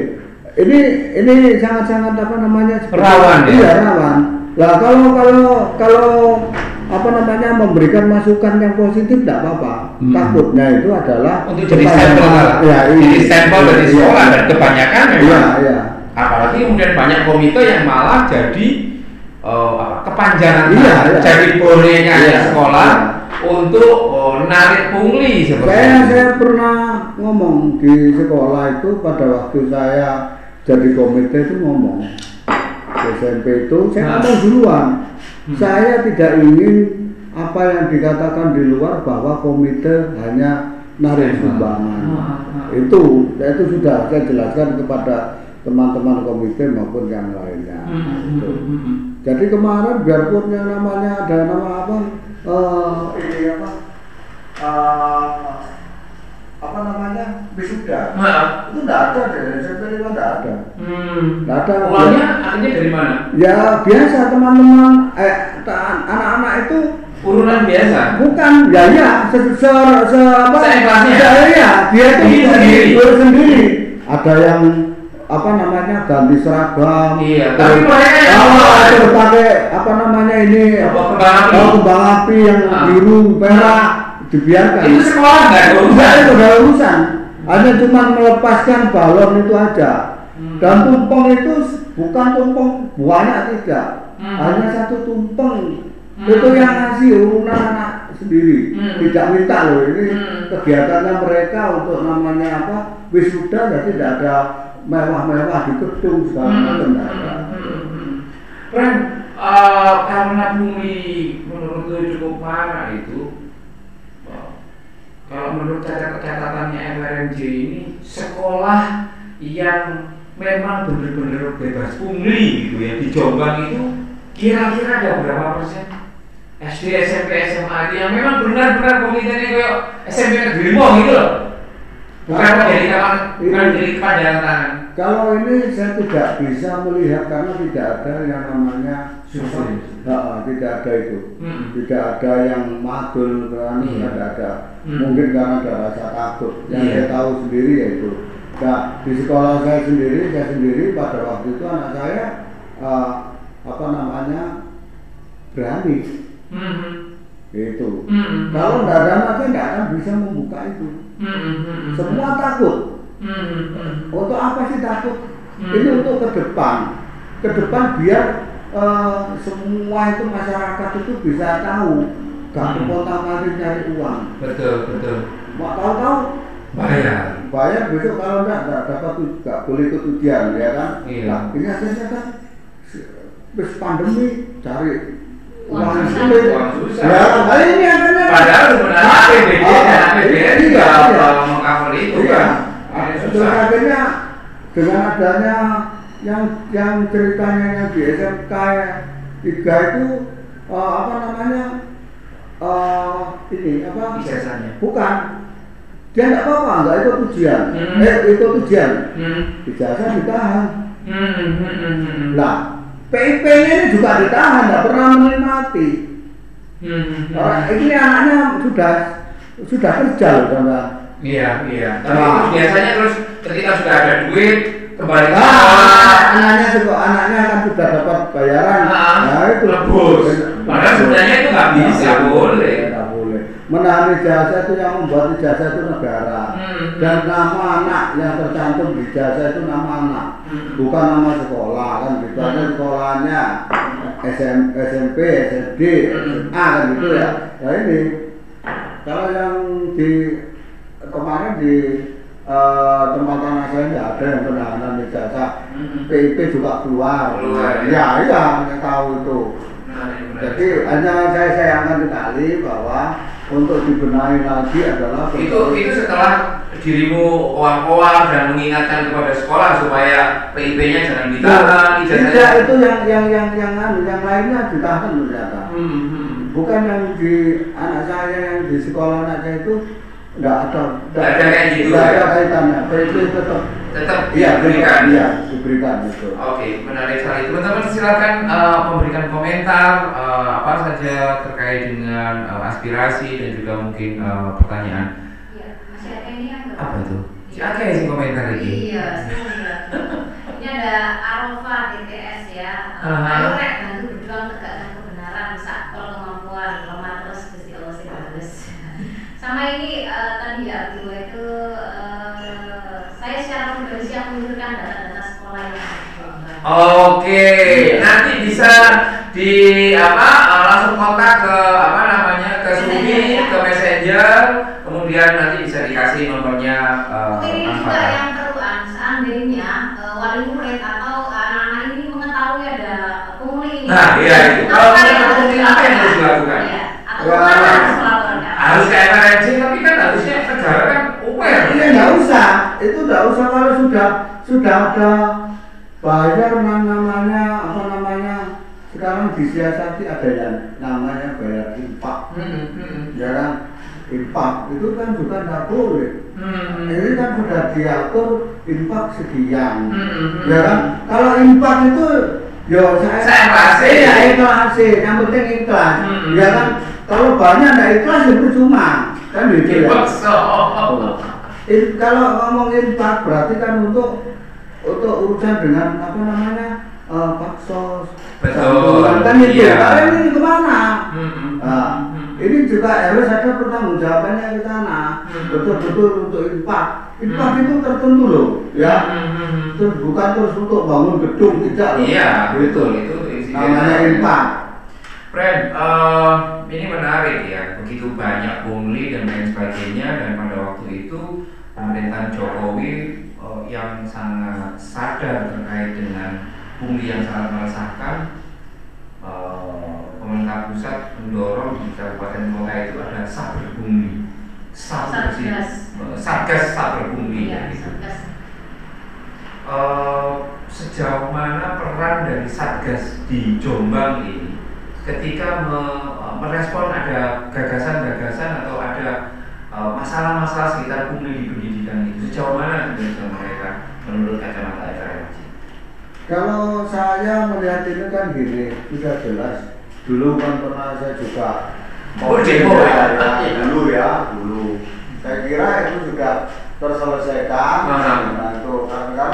ini ini sangat-sangat apa namanya Rawan, ya? iya rawan lah kalau kalau kalau apa namanya memberikan masukan yang positif tidak apa-apa Hmm. takutnya itu adalah Untuk jadi sampel, ya, jadi ini. sampel dari Iya. sekolah dan kebanyakan iya memang iya apalagi kemudian banyak komite yang malah jadi apa, kepanjangan Iya, iya. jadi boneka Iya, sekolah iya. untuk oh, narik pungli seperti Saya itu. saya pernah ngomong di sekolah itu pada waktu saya jadi komite itu ngomong SMP itu saya ngomong duluan. Hmm. Saya tidak ingin apa yang dikatakan di luar bahwa komite hanya narik Nah. sumbangan. Nah, nah. Itu ya itu sudah saya jelaskan kepada teman-teman komite maupun yang lainnya. Hmm, Itu. hmm, hmm. Jadi kemarin biarpun yang namanya ada nama apa eh, ini apa eh, apa namanya wisuda Nah, itu tidak ada deh SMP itu tidak ada. hmm. Nggak ada. Uangnya akhirnya dari mana? Ya biasa teman-teman eh anak-anak itu Urunan biasa. bukan ya ya se, se, se apa Seikhlasnya. ya, ya, dia itu Diri sendiri. diri sendiri. Ada yang apa namanya ganti seragam. Iya, tapi mereka yang Oh, bawa- terus pakai apa namanya ini Apa, kembang api? Oh, kembang api yang Ah. biru merah dibiarkan. Itu sekolah nggak ada urusan. Enggak itu nggak urusan. Hanya cuma melepaskan balon itu aja. Hmm. Dan tumpeng itu bukan tumpeng banyak tidak. Hmm. Hanya satu tumpeng. Hmm. Itu yang ngasih urunan anak sendiri. Hmm. Tidak minta loh ini Hmm. kegiatannya mereka untuk namanya apa wisuda jadi tidak ada mewah-mewah di gedung segala Hmm, macam tidak ada. Ren, eh, karena bumi menurut lu cukup parah itu, kalau menurut catat catatannya FRMJ ini sekolah yang memang benar-benar bebas pungli gitu ya di Jombang itu kira-kira ada berapa persen? SD, SMP, SMA yang memang benar-benar komitenya kayak SMP negeri mau gitu loh. Bukan menjadi kapan, bukan menjadi kepanjangan tangan. Kalau ini saya tidak bisa melihat karena tidak ada yang namanya Survei. Nah, tidak ada itu. Hmm. Tidak ada yang madul kan, Iya. tidak ada. Hmm. Mungkin karena ada rasa takut. Yang Iya. saya tahu sendiri yaitu. Nah, di sekolah saya sendiri, saya sendiri pada waktu itu anak saya eh, apa namanya berani Hmm. itu. Hmm. Kalau tidak ada saya nggak akan bisa membuka itu. Hmm. Hmm. Semua takut. Hmm. Hmm. Untuk apa sih takut? Hmm. Ini untuk ke depan. Ke depan biar eh, semua itu masyarakat itu bisa tahu. Gak Hmm. mari cari uang. Betul, betul. Mau tahu-tahu Bayar. bayar besok kalau enggak enggak dapat u- nggak boleh ikut ujian ya kan? Iya. Nah, ini akhirnya kan bis pandemi cari Uang sulit. Uang susah. Ya, kali ini akhirnya Padahal sebenarnya APBD dan APBN juga uh, mengcover itu Iya. kan. Akhirnya dengan adanya yang yang ceritanya yang di SMK tiga itu eh, apa namanya eh, ini apa Ijazahnya. bukan dia nggak apa-apa nggak ikut ujian Hmm. eh ikut ujian Hmm. ijazah ditahan Hmm. Hmm. Hmm. Hmm. lah PIP-nya ini juga ditahan nggak pernah menikmati Hmm. Hmm. orang ini anaknya sudah sudah kerja loh Iya, iya. Tapi Nah. itu biasanya terus ketika sudah ada duit kembali ke Ah, anaknya juga anaknya kan sudah dapat bayaran. Ah, nah itu lebus. Padahal sebenarnya itu nggak bisa, Nggak boleh. Nggak boleh. Menahan ijazah itu yang membuat ijazah itu negara. Hmm. Dan nama anak yang tercantum di ijazah itu nama anak, Hmm. bukan nama sekolah kan gitu. Hmm. sekolahnya SM, SMP, SD, Hmm. SMA kan gitu Hmm. ya. Nah ini kalau yang di kemarin di eh, tempat anak saya nggak ada yang penahanan ijazah. Hmm. PIP juga keluar. Keluar, ya. Ya, iya, saya tahu itu. Jadi hanya saya sayangkan sekali bahwa untuk dibenahi lagi adalah itu itu setelah dirimu oang-oang dan mengingatkan kepada sekolah supaya PIP-nya jangan ditahan, tidak itu yang yang yang yang anu, yang lainnya ditahan ternyata. Hmm. Hmm. Bukan yang di anak saya yang di sekolah anak saya itu enggak ada Nggak ada kayak gitu, nggak ada ya? kaitannya. PIP tetap Tetap iya diberikan. Iya, diberikan itu. Oke, menarik sekali. Teman-teman silakan eh, memberikan komentar eh, apa saja terkait dengan eh, aspirasi dan juga mungkin eh, pertanyaan. Iya, masih ada ini kan? Apa itu? Si Ake sih komentar ini. Iya, semoga. Ini ada Arova DTS ya. Aha. Ayo rek bantu berjuang tegakkan kebenaran, sakpol kemampuan, lemah terus Gusti Allah sih bagus. Sama ini eh, tadi ya itu eh, saya secara pribadi siap menunjukkan data-data sekolah yang ada. Oke, nanti bisa di apa eh, langsung kontak ke apa namanya ke Sumi, ya. ke Messenger, kemudian nanti bisa dikasih nomornya eh, Ini Mas juga yang keruan seandainya eh, wali murid atau anak-anak ini mengetahui ada pungli ini. Nah, iya itu. Kalau Apa ada pungli, apa yang harus dilakukan? Iya. Atau Ya. ke mana harus melaporkan? Harus ke MRNC, tapi kan harusnya negara kan aware. Iya nggak usah, itu nggak usah kalau sudah sudah ada bayar namanya apa namanya sekarang disiasati ada yang namanya bayar infak, Hmm, hmm, ya kan infak itu kan juga nggak boleh. hmm, Ini kan sudah diatur infak sekian, Hmm. ya kan. Kalau infak itu Yo saya Saya ikhlasin. Iya ikhlasin, yang penting ikhlas. Hmm. Ya kan, kalau banyak nggak ikhlas ya percuma, kan gitu ya. Dipaksa. Kalau ngomong infak berarti kan untuk untuk urusan dengan apa namanya eh, paksos Betul, kan itu iya. kalian ini ke mana Hmm, nah, hmm. ini juga harus ada pertanggungjawabannya ke sana Hmm. betul-betul untuk infak infak itu tertentu loh ya Hmm, hmm, hmm. terus bukan terus untuk bangun gedung tidak loh Iya, betul itu insiden. namanya infak Friend, eh, ini menarik ya. Begitu banyak pungli dan lain sebagainya dan pada waktu itu pemerintahan Jokowi eh, yang sangat sadar terkait dengan pungli yang sangat meresahkan. eh, pemerintah pusat mendorong di kabupaten kota itu ada saber pungli. Saber. Satgas. Eh, Satgas saber gitu. satgas. Eh, sejauh mana peran dari Satgas di Jombang ini ketika me- merespon ada gagasan-gagasan atau ada masalah-masalah sekitar pungli di pendidikan itu sejauh mana menurut mereka menurut kacamata FRMC? Kalau saya melihat ini kan gini, sudah jelas. Dulu kan pernah saya juga Oh, demo ya? ya, dulu ya, dulu. Saya kira itu sudah terselesaikan. Ah. Nah, itu karena,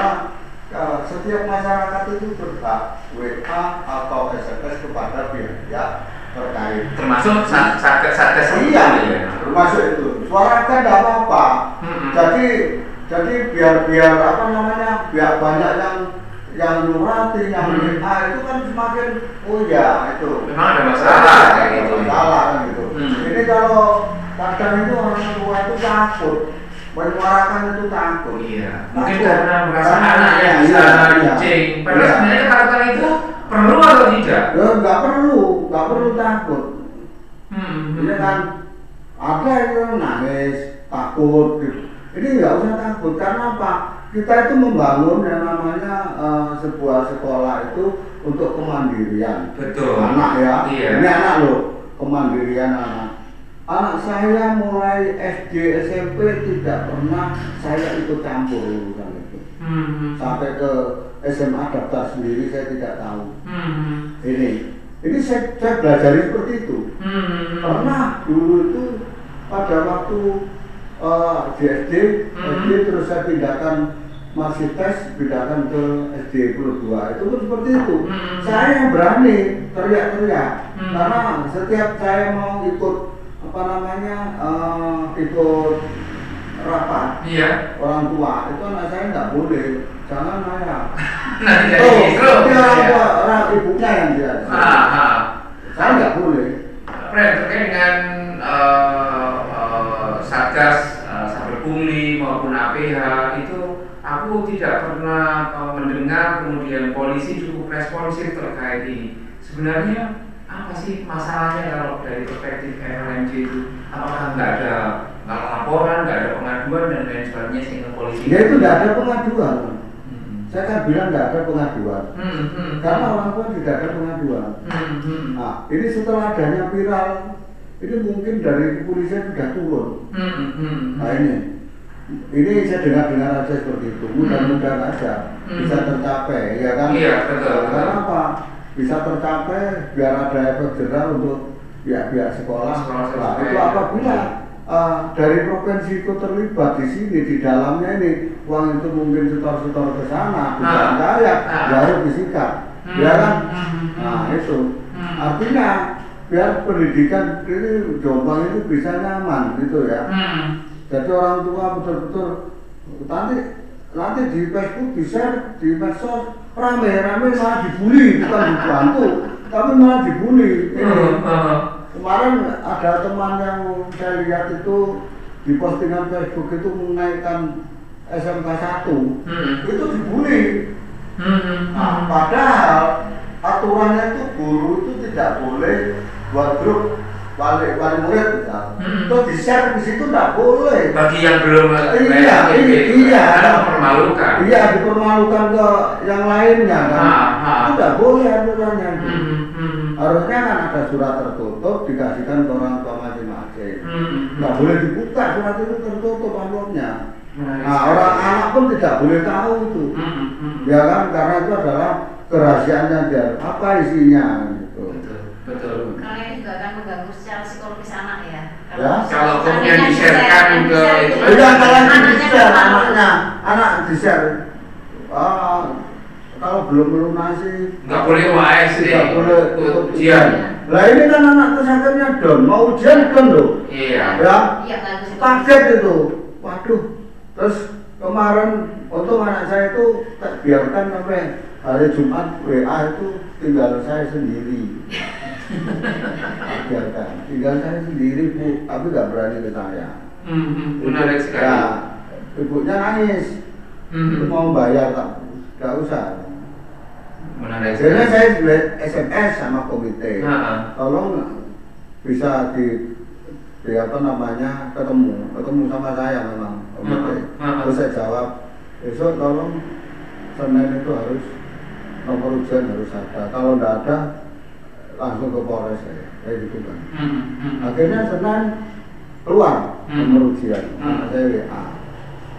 karena setiap masyarakat itu berhak WA atau SMS kepada pihak terkait. Termasuk saat saat satgas Iya, ya. Termasuk itu. Suarakan tidak apa-apa. Mm-mm. Jadi jadi biar biar apa namanya biar banyak yang yang nurati, yang Hmm. Itu kan semakin oh ya itu. Memang ada masalah kayak gitu. Masalah kan gitu. Hmm. Ini kalau kadang itu orang tua itu takut menyuarakan itu takut. Iya, mungkin Takut. karena merasa anaknya iya, bisa iya. kucing. Padahal Iya. sebenarnya kata itu perlu atau tidak? Ya nggak perlu, nggak perlu takut. Hmm. Ini kan ada yang nangis, takut. gitu. Ini nggak usah takut karena apa? Kita itu membangun yang namanya eh, sebuah sekolah itu untuk kemandirian. Betul. Anak ya. Iya. Ini anak loh, kemandirian anak. Anak saya mulai SD SMP tidak pernah saya ikut campur urusan itu. Hmm. Sampai ke SMA daftar sendiri saya tidak tahu. Hmm. Ini, ini saya, saya belajar seperti itu. Hmm. Pernah dulu itu pada waktu eh, di SD, Hmm. SD terus saya pindahkan masih tes pindahkan ke SD 22 itu pun seperti itu. Hmm. Saya yang berani teriak-teriak Hmm. karena setiap saya mau ikut apa namanya eh, ikut rapat Iya. orang tua itu anak saya nggak boleh jangan. Nah, jadi Oh, gitu. tapi orang ibunya yang dia. Ah, ah. Saya nggak boleh. Fred, terkait dengan eh, satgas saber pungli maupun APH itu aku tidak pernah eh, mendengar kemudian polisi cukup responsif terkait ini. Sebenarnya apa sih masalahnya kalau dari perspektif RMJ itu? Apakah nggak ada nggak laporan, nggak ada pengaduan dan lain sebagainya sehingga polisi? Ya itu nggak ada pengaduan. Hmm. Saya kan bilang nggak ada pengaduan. Hmm, hmm. Karena orang tua tidak ada pengaduan. Hmm, hmm. Nah, ini setelah adanya viral, ini mungkin dari kepolisian sudah turun. Hmm, hmm. Nah ini, ini saya dengar-dengar aja seperti itu. Mudah-mudahan aja Hmm. bisa tercapai, ya kan? Iya, betul, betul. Karena apa? Bisa tercapai biar ada efek jerah untuk pihak-pihak sekolah. Sekolah Nah, sesuai. itu apabila eh, dari provinsi itu terlibat di sini di dalamnya ini uang itu mungkin setor-setor ke sana, bukan Ah. kaya, Ah. ya harus disikat, Hmm. ya kan? Hmm. Nah itu Hmm. artinya biar pendidikan ini Jombang itu bisa nyaman gitu ya. Hmm. Jadi orang tua betul-betul nanti nanti di Facebook di share di medsos rame-rame malah dibully bukan dibantu tapi malah dibully. Ini. Hmm. Hmm. Kemarin ada teman yang saya lihat itu di postingan Facebook itu menaikkan SMK 1 Hmm. itu dibully. Hmm. Nah, padahal aturannya itu guru itu tidak boleh buat grup wali wali murid misal. Hmm. Itu di share di situ tidak boleh. bagi yang belum Iya, iya, iya. karena mempermalukan Iya dipermalukan ke yang lainnya kan. Ah, ah. Itu tidak boleh aturannya. itu. Hmm, hmm, Harusnya kan ada surat tertutup dikasihkan ke orang tua masing-masing. hmm. Nggak boleh dibuka surat itu tertutup amplopnya. Menarik Nah sekali. orang anak pun tidak boleh tahu itu. Hmm, hmm. Ya kan karena itu adalah kerahasiaannya dia. Apa isinya gitu. betul betul juga akan mengganggu secara psikologis anak ya. Ya. Kalau kemudian di-sharekan di-share, ke di-share itu kan Udah kalau anaknya di share nggak tahu. anaknya, anak di share. Ah, kalau belum melunasi nggak boleh UAS nih tidak boleh ujian Lah ini kan anak kesakitannya down, mau ujian down loh. iya Ya, Iya kaget itu. Waduh. Terus kemarin untung anak saya itu tak biarkan sampai hari Jumat WA itu tinggal saya sendiri. Biarkan, tinggal saya sendiri bu, tapi nggak berani ke saya. Hmm, menarik sekali. Ya, ibunya nangis, Hmm, mau bayar tak, nggak usah. menarik sekali. Saya buat SMS sama komite, tolong bisa di, di apa namanya ketemu, ketemu sama saya memang komite. Hmm, hmm. Terus saya jawab, besok tolong Senin itu harus nomor ujian harus ada. Kalau nggak ada, langsung ke Polres saya, kayak gitu kan. hmm, hmm. Akhirnya Senin keluar Hmm. Hmm. anak saya WA.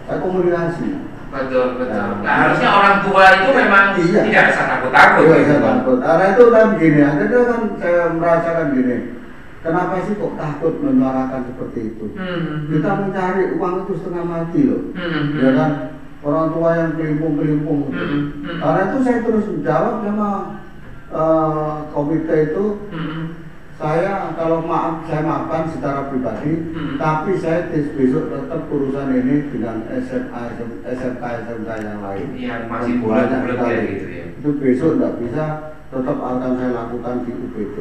saya komunikasi betul betul. Ya. Nah harusnya orang tua itu memang Iya. tidak usah takut-takut. Iya, gitu, saya takut. Karena itu kan begini, akhirnya kan saya merasakan gini. Kenapa sih kok takut menyuarakan seperti itu? Hmm. Kita mencari uang itu setengah mati loh. Hmm. Ya kan? Orang tua yang kelimpung-kelimpung. Hmm. Hmm. Karena itu saya terus menjawab sama eh, komite itu Hmm. saya kalau maaf saya maafkan secara pribadi, Hmm. tapi saya besok tetap urusan ini dengan SMA, SMK, SMK yang lain. Yang masih sekali. ya gitu ya. Itu besok tidak bisa, tetap akan saya lakukan di UPT.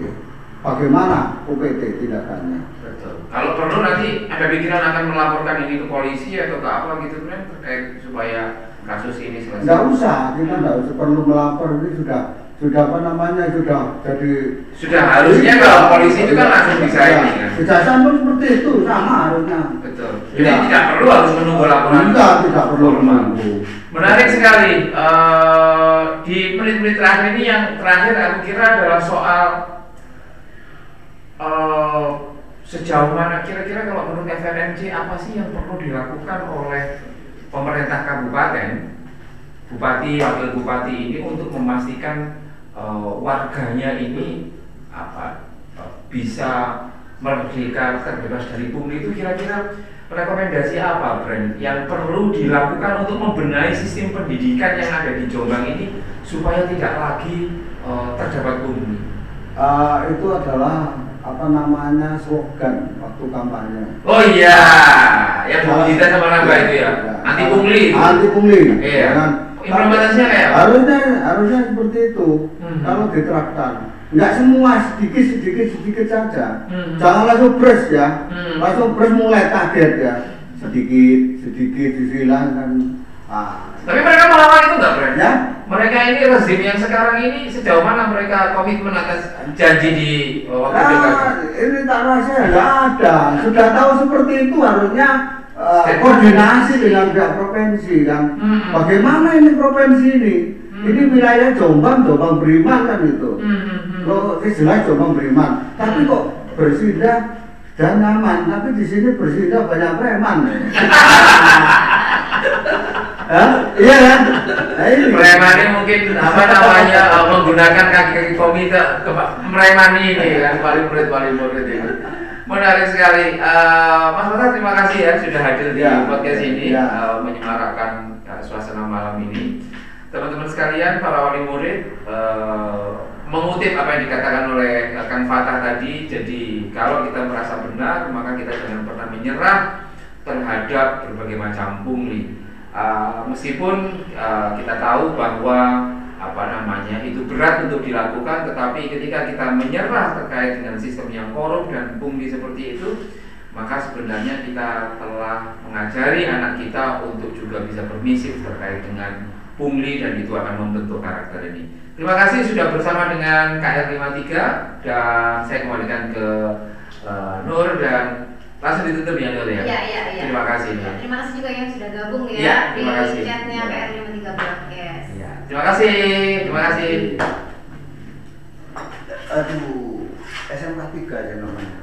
Bagaimana UPT tindakannya? Betul. Kalau perlu nanti ada pikiran akan melaporkan ini ke polisi atau ke apa gitu kan terkait supaya kasus ini selesai. Tidak usah, kita tidak usah perlu melapor ini sudah sudah apa namanya sudah jadi Sudah harusnya kalau polisi itu kan langsung bisa Ya, ini kan. Kejaksaan pun seperti itu sama harusnya. Betul. Jadi Ya. tidak perlu harus menunggu laporan. Tidak, tidak perlu menunggu. Menarik sekali. Eh, di menit-menit terakhir ini yang terakhir aku kira adalah soal eh, sejauh mana kira-kira kalau menurut FNMC apa sih yang perlu dilakukan oleh pemerintah kabupaten, bupati, wakil bupati ini untuk memastikan eh, warganya ini apa eh, bisa merdeka terbebas dari pungli itu kira-kira rekomendasi apa Brand yang perlu dilakukan untuk membenahi sistem pendidikan yang ada di Jombang ini supaya tidak lagi eh, terdapat pungli. Eh, itu adalah apa namanya slogan waktu kampanye. Oh iya, yang Bu Dita sama Nangga itu ya, anti pungli. Anti pungli. Iya. Implementasinya kayak apa? Harusnya harusnya seperti itu. Hmm. Kalau diterapkan. Nggak semua sedikit sedikit sedikit saja. Hmm. Jangan langsung bres ya. Hmm. Langsung bres mulai kaget ya. Sedikit sedikit dihilangkan. Ah. Tapi mereka melawan itu nggak, Brand? Ya. Mereka ini rezim yang sekarang ini sejauh mana mereka komitmen atas janji di uh, waktu? Nah, ini tak rasa nggak ada. Sudah tahu seperti itu harusnya eh, koordinasi dengan pihak provinsi kan. Hmm. Bagaimana ini provinsi ini? Ini wilayah Jombang, Jombang Beriman kan itu. Lo ini jelas Jombang Beriman. Tapi kok bersindah dan nyaman. Tapi di sini bersindah banyak preman. Hah? Iya kan? Nah, ini. Meremani mungkin apa namanya uh, menggunakan kaki-kaki komite ke meremani ini kan paling murid paling murid ini. Menarik sekali. Uh, Mas Mata terima kasih ya sudah hadir di Ya. podcast ini Ya. uh, menyemarakkan uh, suasana malam ini. Teman-teman sekalian para wali murid uh, mengutip apa yang dikatakan oleh uh, Kang Fatah tadi. Jadi kalau kita merasa benar maka kita jangan pernah menyerah terhadap berbagai macam pungli. Uh, meskipun kita tahu bahwa apa namanya itu berat untuk dilakukan, tetapi ketika kita menyerah terkait dengan sistem yang korup dan pungli seperti itu, maka sebenarnya kita telah mengajari anak kita untuk juga bisa permisif terkait dengan pungli dan itu akan membentuk karakter ini. Terima kasih sudah bersama dengan KR53 dan saya kembalikan ke uh, Nur dan langsung ditutup ya Nur ya. Iya, iya, iya. Terima kasih. Ya, terima kasih juga yang sudah gabung ya Iya, di terima kasih. chatnya Iya. PR53 Broadcast. Ya, terima kasih, terima kasih. Aduh, SMK 3 aja namanya.